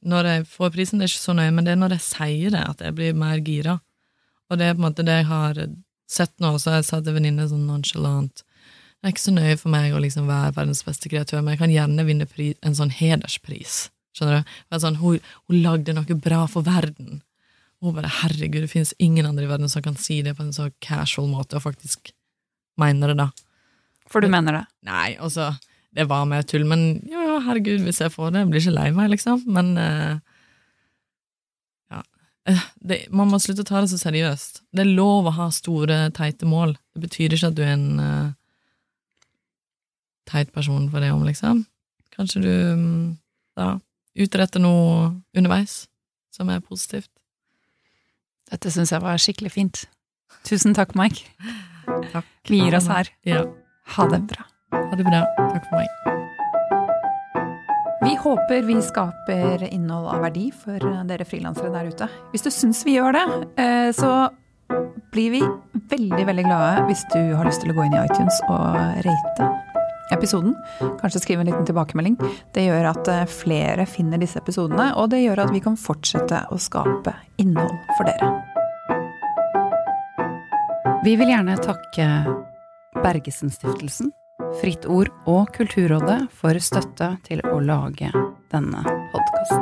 Speaker 3: Når jeg får prisen, det er ikke så nøye, men det er når jeg sier det, at jeg blir mer gira. Og det er på en måte det jeg har sett nå, så jeg sa til venninne sånn nonchalant Det er ikke så nøye for meg å liksom være verdens beste kreatør, men jeg kan gjerne vinne pris, en sånn hederspris. Skjønner du? Være Sånn, hun, hun lagde noe bra for verden. Og hun bare herregud, det finnes ingen andre i verden som kan si det på en så casual måte, og faktisk mener det, da.
Speaker 1: For du mener det?
Speaker 3: Nei, altså, det var mer tull, men ja, ja, herregud, hvis jeg får det, jeg blir ikke lei meg, liksom. Men eh, ja. Eh, Det, man må slutte å ta det så seriøst. Det er lov å ha store, teite mål. Det betyr ikke at du er en uh, teit person for det om, liksom. Kanskje du mm, da utretter noe underveis som er positivt.
Speaker 1: Dette syns jeg var skikkelig fint. Tusen takk, Mike.
Speaker 3: Takk.
Speaker 1: Vi gir oss her.
Speaker 3: Ja.
Speaker 1: Ha det bra.
Speaker 3: Ha det bra. Takk for meg.
Speaker 1: Vi håper vi skaper innhold av verdi for dere frilansere der ute. Hvis du syns vi gjør det, eh, så blir vi veldig, veldig glade hvis du har lyst til å gå inn i iTunes og rate episoden. Kanskje skrive en liten tilbakemelding. Det gjør at eh, flere finner disse episodene, og det gjør at vi kan fortsette å skape innhold for dere. Vi vil gjerne takke Bergesen-stiftelsen, Fritt Ord og Kulturrådet for støtte til å lage denne podkasten.